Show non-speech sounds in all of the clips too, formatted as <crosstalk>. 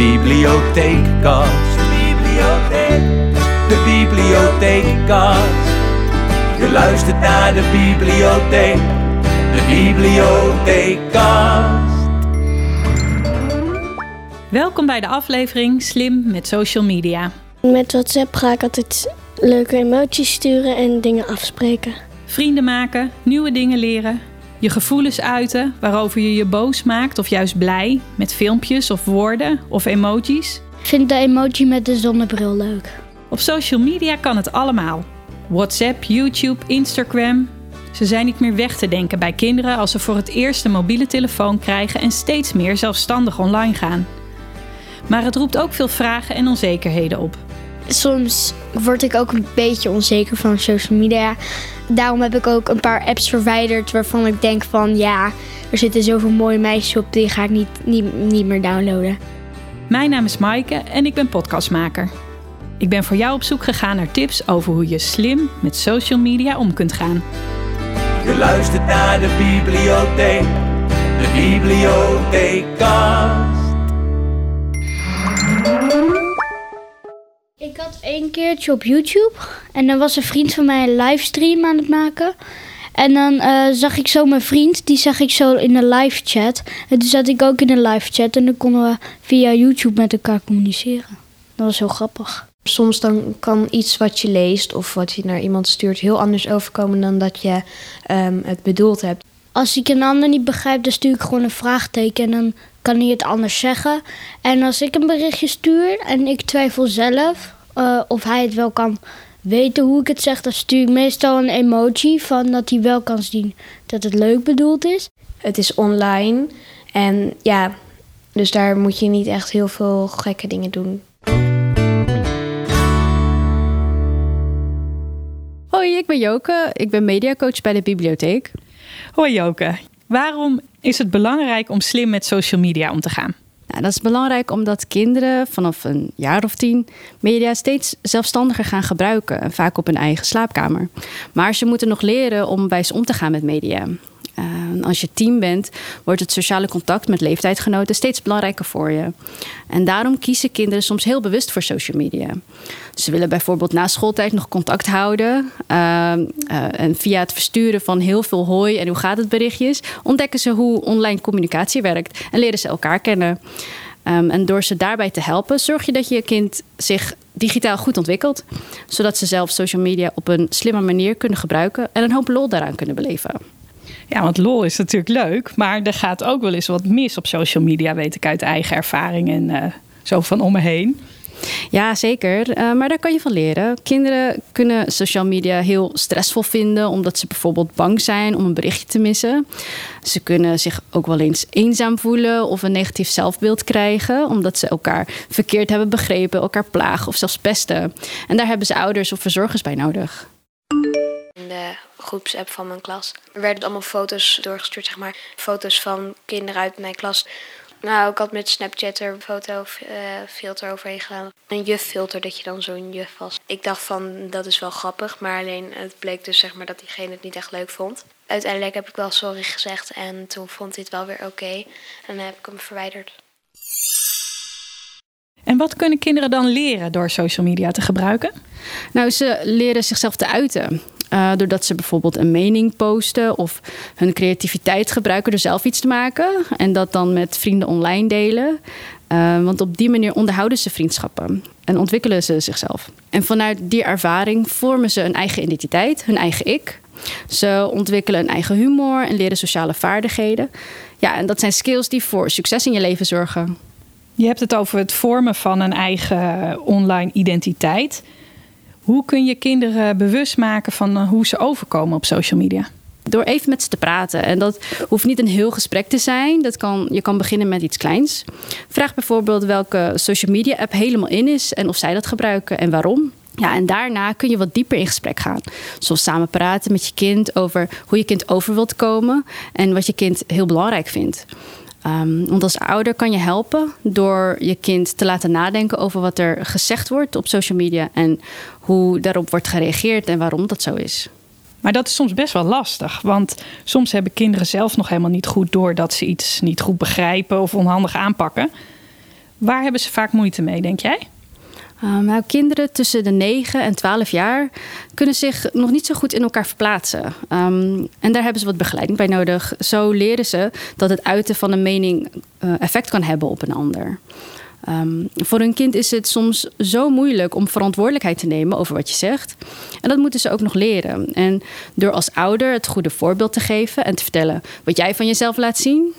bibliotheekkast. De bibliotheek. De bibliotheekkast. Je luistert naar de bibliotheek. De bibliotheekkast. Welkom bij de aflevering Slim met social media. Met WhatsApp ga ik altijd leuke emoties sturen en dingen afspreken. Vrienden maken, nieuwe dingen leren, je gevoelens uiten waarover je je boos maakt of juist blij met filmpjes of woorden of emojis. Ik vind de emoji met de zonnebril leuk. Op social media kan het allemaal. WhatsApp, YouTube, Instagram. Ze zijn niet meer weg te denken bij kinderen als ze voor het eerst een mobiele telefoon krijgen en steeds meer zelfstandig online gaan. Maar het roept ook veel vragen en onzekerheden op. Soms word ik ook een beetje onzeker van social media. Daarom heb ik ook een paar apps verwijderd waarvan ik denk van ja, er zitten zoveel mooie meisjes op, die ga ik niet, niet, niet meer downloaden. Mijn naam is Maaike en ik ben podcastmaker. Ik ben voor jou op zoek gegaan naar tips over hoe je slim met social media om kunt gaan. Je luistert naar de bibliotheek. De bibliotheekkast. Ik één keertje op YouTube en dan was een vriend van mij een livestream aan het maken. En dan eh, zag ik zo mijn vriend, die zag ik zo in de live chat. En toen zat ik ook in de live chat en dan konden we via YouTube met elkaar communiceren. Dat was heel grappig. Soms dan kan iets wat je leest of wat je naar iemand stuurt heel anders overkomen dan dat je ehm, het bedoeld hebt. Als ik een ander niet begrijp, dan stuur ik gewoon een vraagteken en dan kan hij het anders zeggen. En als ik een berichtje stuur en ik twijfel zelf eh, of hij het wel kan weten hoe ik het zeg, dan stuur ik meestal een emoji van dat hij wel kan zien dat het leuk bedoeld is. Het is online en ja, dus daar moet je niet echt heel veel gekke dingen doen. Hoi, ik ben Joke. Ik ben mediacoach bij de bibliotheek. Hoi Joke, waarom is het belangrijk om slim met social media om te gaan? Dat is belangrijk omdat kinderen vanaf een jaar of tien media steeds zelfstandiger gaan gebruiken. En vaak op hun eigen slaapkamer. Maar ze moeten nog leren om wijs om te gaan met media. Uh, als je tien bent, wordt het sociale contact met leeftijdgenoten steeds belangrijker voor je. En daarom kiezen kinderen soms heel bewust voor social media. Ze willen bijvoorbeeld na schooltijd nog contact houden. Uh, uh, en via het versturen van heel veel hoi en hoe gaat het berichtjes, ontdekken ze hoe online communicatie werkt en leren ze elkaar kennen. Um, en door ze daarbij te helpen, zorg je dat je kind zich digitaal goed ontwikkelt. Zodat ze zelf social media op een slimme manier kunnen gebruiken en een hoop lol daaraan kunnen beleven. Ja, want lol is natuurlijk leuk, maar er gaat ook wel eens wat mis op social media, weet ik uit eigen ervaring en uh, zo van om me heen. Ja, zeker. Uh, maar daar kan je van leren. Kinderen kunnen social media heel stressvol vinden, omdat ze bijvoorbeeld bang zijn om een berichtje te missen. Ze kunnen zich ook wel eens eenzaam voelen of een negatief zelfbeeld krijgen, omdat ze elkaar verkeerd hebben begrepen, elkaar plagen of zelfs pesten. En daar hebben ze ouders of verzorgers bij nodig. In de groepsapp van mijn klas er werden allemaal foto's doorgestuurd, zeg maar. Foto's van kinderen uit mijn klas. Nou, ik had met Snapchat er een foto uh, filter overheen gedaan. Een juffilter dat je dan zo'n juf was. Ik dacht van dat is wel grappig, maar alleen het bleek dus zeg maar dat diegene het niet echt leuk vond. Uiteindelijk heb ik wel sorry gezegd en toen vond hij het wel weer oké. Okay, en dan heb ik hem verwijderd. En wat kunnen kinderen dan leren door social media te gebruiken? Nou, ze leren zichzelf te uiten. Uh, doordat ze bijvoorbeeld een mening posten of hun creativiteit gebruiken door zelf iets te maken. En dat dan met vrienden online delen. Uh, want op die manier onderhouden ze vriendschappen en ontwikkelen ze zichzelf. En vanuit die ervaring vormen ze een eigen identiteit, hun eigen ik. Ze ontwikkelen een eigen humor en leren sociale vaardigheden. Ja, en dat zijn skills die voor succes in je leven zorgen. Je hebt het over het vormen van een eigen online identiteit. Hoe kun je kinderen bewust maken van eh, hoe ze overkomen op social media? Door even met ze te praten. En dat hoeft niet een heel gesprek te zijn. Dat kan, je kan beginnen met iets kleins. Vraag bijvoorbeeld welke social media app helemaal in is en of zij dat gebruiken en waarom. Ja, en daarna kun je wat dieper in gesprek gaan. Zoals samen praten met je kind over hoe je kind over wilt komen en wat je kind heel belangrijk vindt. Um, want als ouder kan je helpen door je kind te laten nadenken over wat er gezegd wordt op social media en hoe daarop wordt gereageerd en waarom dat zo is. Maar dat is soms best wel lastig, want soms hebben kinderen zelf nog helemaal niet goed door dat ze iets niet goed begrijpen of onhandig aanpakken. Waar hebben ze vaak moeite mee, denk jij? Um, nou, kinderen tussen de 9 en 12 jaar kunnen zich nog niet zo goed in elkaar verplaatsen. Um, en daar hebben ze wat begeleiding bij nodig. Zo leren ze dat het uiten van een mening uh, effect kan hebben op een ander. Um, voor een kind is het soms zo moeilijk om verantwoordelijkheid te nemen over wat je zegt. En dat moeten ze ook nog leren. En door als ouder het goede voorbeeld te geven en te vertellen wat jij van jezelf laat zien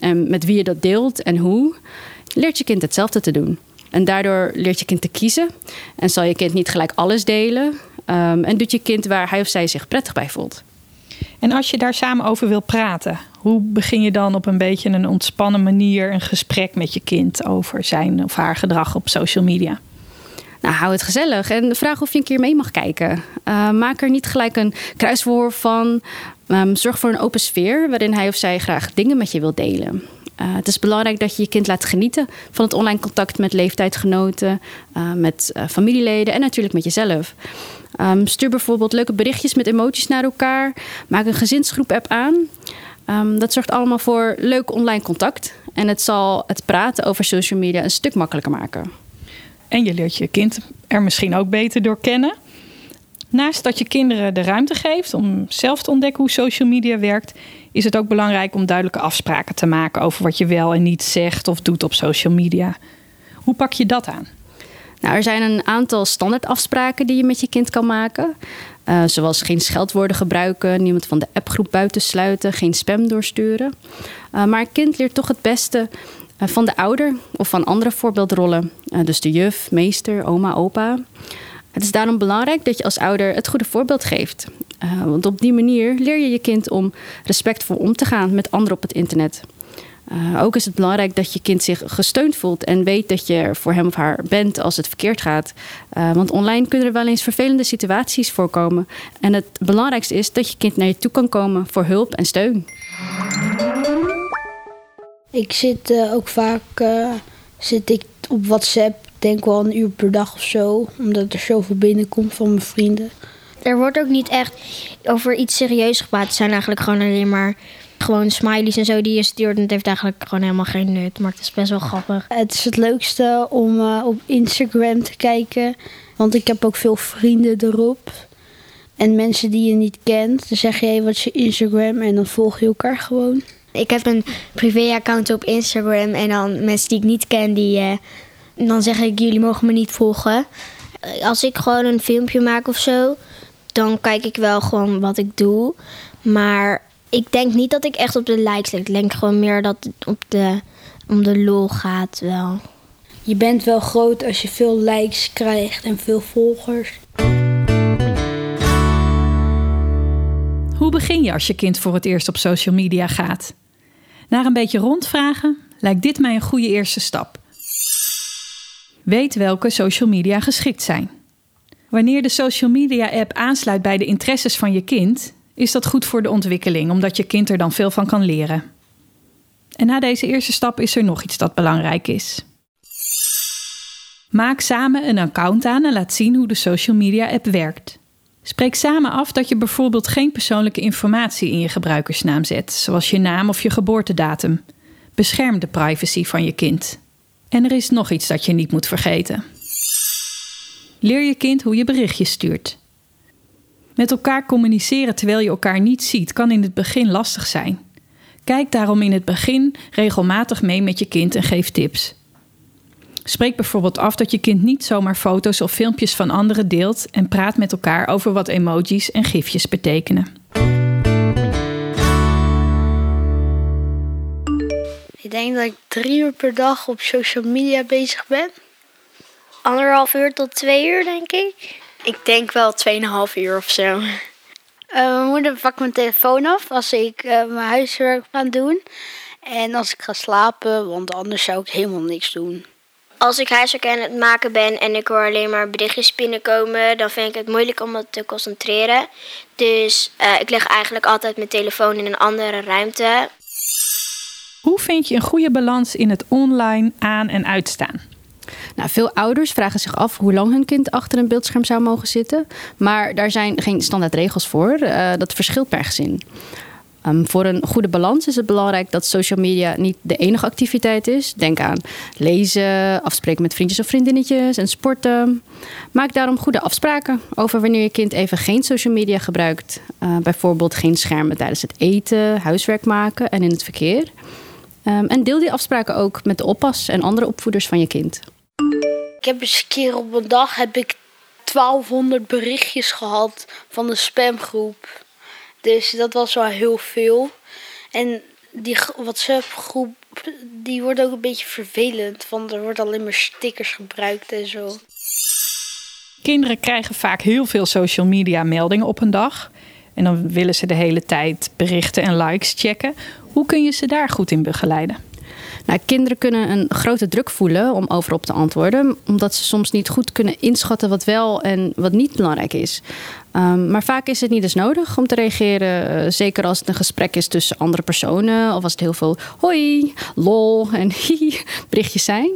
en met wie je dat deelt en hoe, leert je kind hetzelfde te doen. En daardoor leert je kind te kiezen. En zal je kind niet gelijk alles delen. Um, en doet je kind waar hij of zij zich prettig bij voelt. En als je daar samen over wil praten, hoe begin je dan op een beetje een ontspannen manier een gesprek met je kind over zijn of haar gedrag op social media? Nou, hou het gezellig en vraag of je een keer mee mag kijken. Uh, maak er niet gelijk een kruiswoord van. Um, zorg voor een open sfeer waarin hij of zij graag dingen met je wil delen. Uh, het is belangrijk dat je je kind laat genieten van het online contact met leeftijdsgenoten, uh, met uh, familieleden en natuurlijk met jezelf. Um, stuur bijvoorbeeld leuke berichtjes met emoties naar elkaar. Maak een gezinsgroep-app aan. Um, dat zorgt allemaal voor leuk online contact. En het zal het praten over social media een stuk makkelijker maken. En je leert je kind er misschien ook beter door kennen. Naast dat je kinderen de ruimte geeft om zelf te ontdekken hoe social media werkt, is het ook belangrijk om duidelijke afspraken te maken over wat je wel en niet zegt of doet op social media. Hoe pak je dat aan? Nou, er zijn een aantal standaardafspraken die je met je kind kan maken. Uh, zoals geen scheldwoorden gebruiken, niemand van de appgroep buitensluiten, geen spam doorsturen. Uh, maar een kind leert toch het beste uh, van de ouder of van andere voorbeeldrollen. dus de juf, meester, oma, opa. Het is daarom belangrijk dat je als ouder het goede voorbeeld geeft. Uh, want op die manier leer je je kind om respectvol om te gaan met anderen op het internet. Uh, ook is het belangrijk dat je kind zich gesteund voelt en weet dat je er voor hem of haar bent als het verkeerd gaat. Uh, want online kunnen er wel eens vervelende situaties voorkomen. En het belangrijkste is dat je kind naar je toe kan komen voor hulp en steun. Ik zit ook vaak zit ik op WhatsApp, denk wel een uur per dag of zo, omdat er zoveel binnenkomt van mijn vrienden. Er wordt ook niet echt over iets serieus gepraat. Het zijn eigenlijk gewoon alleen maar gewoon smileys en zo die je stuurt. En het heeft eigenlijk gewoon helemaal geen nut. Maar het is best wel grappig. Het is het leukste om uh, op Instagram te kijken. Want ik heb ook veel vrienden erop. En mensen die je niet kent. Dan zeg je hey, wat is je Instagram en dan volg je elkaar gewoon. Ik heb een privé-account op Instagram. En dan mensen die ik niet ken, die, uh, dan zeg ik jullie mogen me niet volgen. Als ik gewoon een filmpje maak of zo, dan kijk ik wel gewoon wat ik doe. Maar ik denk niet dat ik echt op de likes leg. Ik denk gewoon meer dat het op de, om de lol gaat wel. Je bent wel groot als je veel likes krijgt en veel volgers. Hoe begin je als je kind voor het eerst op social media gaat? Na een beetje rondvragen lijkt dit mij een goede eerste stap. Weet welke social media geschikt zijn. Wanneer de social media app aansluit bij de interesses van je kind, is dat goed voor de ontwikkeling, omdat je kind er dan veel van kan leren. En na deze eerste stap is er nog iets dat belangrijk is. Maak samen een account aan en laat zien hoe de social media app werkt. Spreek samen af dat je bijvoorbeeld geen persoonlijke informatie in je gebruikersnaam zet, zoals je naam of je geboortedatum. Bescherm de privacy van je kind. En er is nog iets dat je niet moet vergeten. Leer je kind hoe je berichtjes stuurt. Met elkaar communiceren terwijl je elkaar niet ziet kan in het begin lastig zijn. Kijk daarom in het begin regelmatig mee met je kind en geef tips. Spreek bijvoorbeeld af dat je kind niet zomaar foto's of filmpjes van anderen deelt en praat met elkaar over wat emojis en gifjes betekenen. Ik denk dat ik drie uur per dag op social media bezig ben. Anderhalf uur tot twee uur, denk ik. Ik denk wel 2,5 uur of zo. Uh, mijn moeder pakt mijn telefoon af als ik uh, mijn huiswerk ga doen. En als ik ga slapen, want anders zou ik helemaal niks doen. Als ik huiswerk aan het maken ben en ik hoor alleen maar berichtjes binnenkomen, dan vind ik het moeilijk om me te concentreren. Dus uh, ik leg eigenlijk altijd mijn telefoon in een andere ruimte. Hoe vind je een goede balans in het online aan- en uitstaan? Nou, veel ouders vragen zich af hoe lang hun kind achter een beeldscherm zou mogen zitten. Maar daar zijn geen standaard regels voor. Uh, dat verschilt per gezin. Ehm, voor een goede balans is het belangrijk dat social media niet de enige activiteit is. Denk aan lezen, afspreken met vriendjes of vriendinnetjes en sporten. Maak daarom goede afspraken over wanneer je kind even geen social media gebruikt. Uh, bijvoorbeeld geen schermen tijdens het eten, huiswerk maken en in het verkeer. Um, en deel die afspraken ook met de oppas en andere opvoeders van je kind. Ik heb eens een keer op een dag heb ik 1200 berichtjes gehad van de spamgroep. Dus dat was wel heel veel. En die WhatsApp-groep die wordt ook een beetje vervelend, want er wordt alleen maar stickers gebruikt en zo. Kinderen krijgen vaak heel veel social media meldingen op een dag. En dan willen ze de hele tijd berichten en likes checken. Hoe kun je ze daar goed in begeleiden? Nou, kinderen kunnen een grote druk voelen om overop te antwoorden, omdat ze soms niet goed kunnen inschatten wat wel en wat niet belangrijk is. Um, maar vaak is het niet eens nodig om te reageren. Uh, zeker als het een gesprek is tussen andere personen. Of als het heel veel hoi, lol en <laughs> hi berichtjes zijn.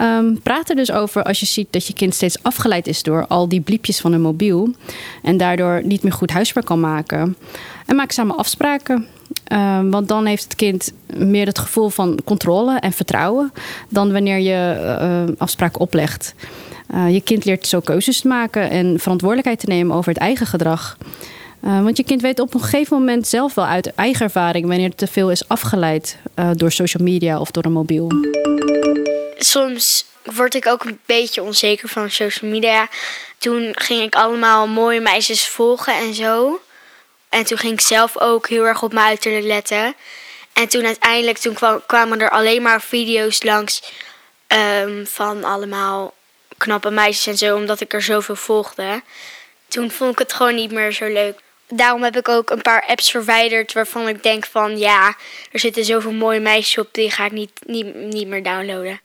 Um, praat er dus over als je ziet dat je kind steeds afgeleid is door al die bliepjes van een mobiel. En daardoor niet meer goed huiswerk kan maken. En maak samen afspraken. Um, want dan heeft het kind meer het gevoel van controle en vertrouwen. dan wanneer je uh, afspraken oplegt. Uh, je kind leert zo keuzes te maken en verantwoordelijkheid te nemen over het eigen gedrag. Uh, want je kind weet op een gegeven moment zelf wel uit eigen ervaring wanneer het te veel is afgeleid uh, door social media of door een mobiel. Soms word ik ook een beetje onzeker van social media. Toen ging ik allemaal mooie meisjes volgen en zo. En toen ging ik zelf ook heel erg op mijn uiterlijk letten. En toen uiteindelijk toen kwam, kwamen er alleen maar video's langs um, van allemaal knappe meisjes en zo, omdat ik er zoveel volgde. Toen vond ik het gewoon niet meer zo leuk. Daarom heb ik ook een paar apps verwijderd waarvan ik denk van ja, er zitten zoveel mooie meisjes op, die ga ik niet, niet, niet meer downloaden.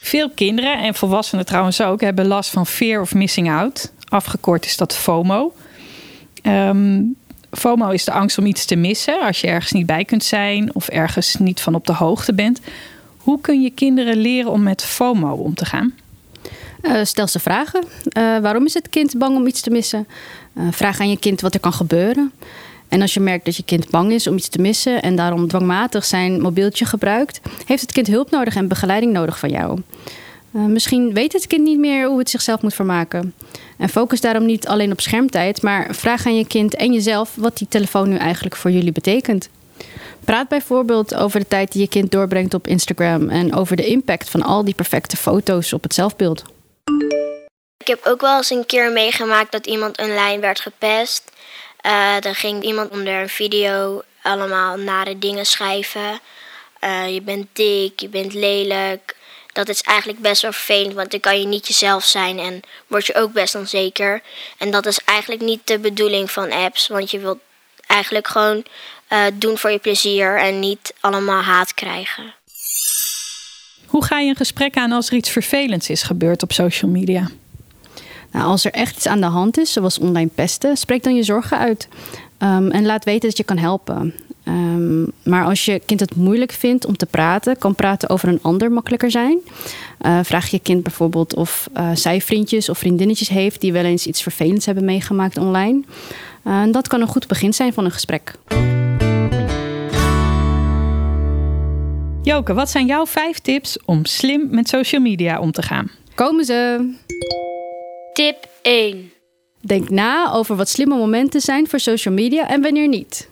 Veel kinderen en volwassenen trouwens ook hebben last van fear of missing out. Afgekort is dat FOMO. Um, FOMO is de angst om iets te missen als je ergens niet bij kunt zijn of ergens niet van op de hoogte bent. Hoe kun je kinderen leren om met FOMO om te gaan? Uh, stel ze vragen. Uh, waarom is het kind bang om iets te missen? Uh, vraag aan je kind wat er kan gebeuren. En als je merkt dat je kind bang is om iets te missen en daarom dwangmatig zijn mobieltje gebruikt, heeft het kind hulp nodig en begeleiding nodig van jou. Misschien weet het kind niet meer hoe het zichzelf moet vermaken. En focus daarom niet alleen op schermtijd, maar vraag aan je kind en jezelf wat die telefoon nu eigenlijk voor jullie betekent. Praat bijvoorbeeld over de tijd die je kind doorbrengt op Instagram en over de impact van al die perfecte foto's op het zelfbeeld. Ik heb ook wel eens een keer meegemaakt dat iemand online werd gepest. Uh, dan ging iemand onder een video allemaal nare dingen schrijven. Uh, je bent dik, je bent lelijk. Dat is eigenlijk best wel vervelend, want dan kan je niet jezelf zijn en word je ook best onzeker. En dat is eigenlijk niet de bedoeling van apps, want je wilt eigenlijk gewoon uh, doen voor je plezier en niet allemaal haat krijgen. Hoe ga je een gesprek aan als er iets vervelends is gebeurd op social media? Nou, als er echt iets aan de hand is, zoals online pesten, spreek dan je zorgen uit. Um, en laat weten dat je kan helpen. Um, maar als je kind het moeilijk vindt om te praten, kan praten over een ander makkelijker zijn. Uh, vraag je kind bijvoorbeeld of uh, zij vriendjes of vriendinnetjes heeft die wel eens iets vervelends hebben meegemaakt online. Uh, en dat kan een goed begin zijn van een gesprek. Joke, wat zijn jouw vijf tips om slim met social media om te gaan? Komen ze! Tip 1. Denk na over wat slimme momenten zijn voor social media en wanneer niet.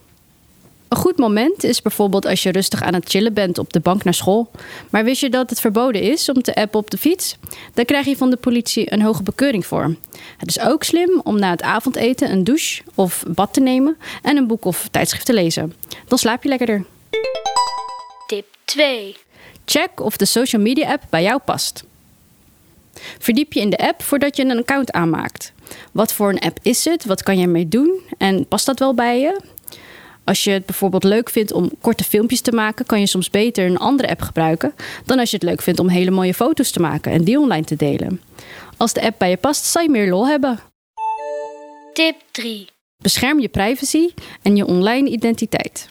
Een goed moment is bijvoorbeeld als je rustig aan het chillen bent op de bank naar school. Maar wist je dat het verboden is om te appen op de fiets? Daar krijg je van de politie een hoge bekeuring voor. Het is ook slim om na het avondeten een douche of bad te nemen en een boek of tijdschrift te lezen. Dan slaap je lekkerder. Tip 2. Check of de social media app bij jou past. Verdiep je in de app voordat je een account aanmaakt. Wat voor een app is het? Wat kan je ermee doen? En past dat wel bij je? Als je het bijvoorbeeld leuk vindt om korte filmpjes te maken, kan je soms beter een andere app gebruiken dan als je het leuk vindt om hele mooie foto's te maken en die online te delen. Als de app bij je past, zal je meer lol hebben. Tip 3. Bescherm je privacy en je online identiteit.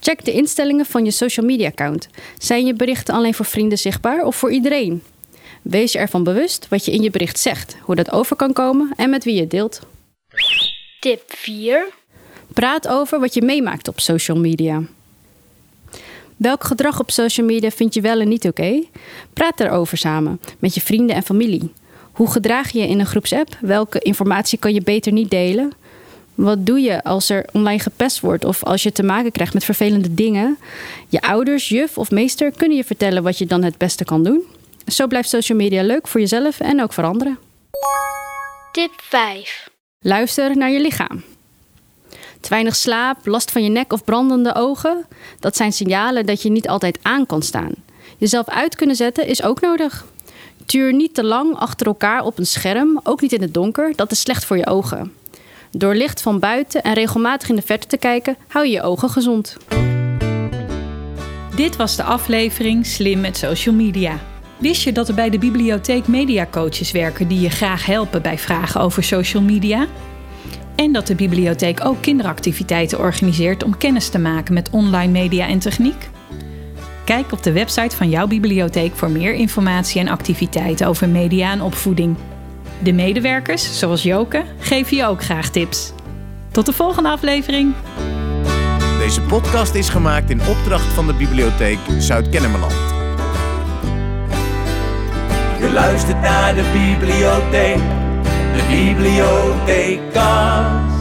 Check de instellingen van je social media account. Zijn je berichten alleen voor vrienden zichtbaar of voor iedereen? Wees je ervan bewust wat je in je bericht zegt, hoe dat over kan komen en met wie je deelt. Tip 4. Praat over wat je meemaakt op social media. Welk gedrag op social media vind je wel en niet oké? Praat daarover samen met je vrienden en familie. Hoe gedraag je je in een groepsapp? Welke informatie kan je beter niet delen? Wat doe je als er online gepest wordt of als je te maken krijgt met vervelende dingen? Je ouders, juf of meester kunnen je vertellen wat je dan het beste kan doen. Zo blijft social media leuk voor jezelf en ook voor anderen. Tip 5. Luister naar je lichaam. Te weinig slaap, last van je nek of brandende ogen, dat zijn signalen dat je niet altijd aan kan staan. Jezelf uit kunnen zetten is ook nodig. Tuur niet te lang achter elkaar op een scherm, ook niet in het donker, dat is slecht voor je ogen. Door licht van buiten en regelmatig in de verte te kijken, hou je je ogen gezond. Dit was de aflevering Slim met social media. Wist je dat er bij de bibliotheek mediacoaches werken die je graag helpen bij vragen over social media? En dat de bibliotheek ook kinderactiviteiten organiseert om kennis te maken met online media en techniek? Kijk op de website van jouw bibliotheek voor meer informatie en activiteiten over media en opvoeding. De medewerkers, zoals Joke, geven je ook graag tips. Tot de volgende aflevering. Deze podcast is gemaakt in opdracht van de Bibliotheek Zuid-Kennemerland. Je luistert naar de bibliotheek, de bibliotheekast.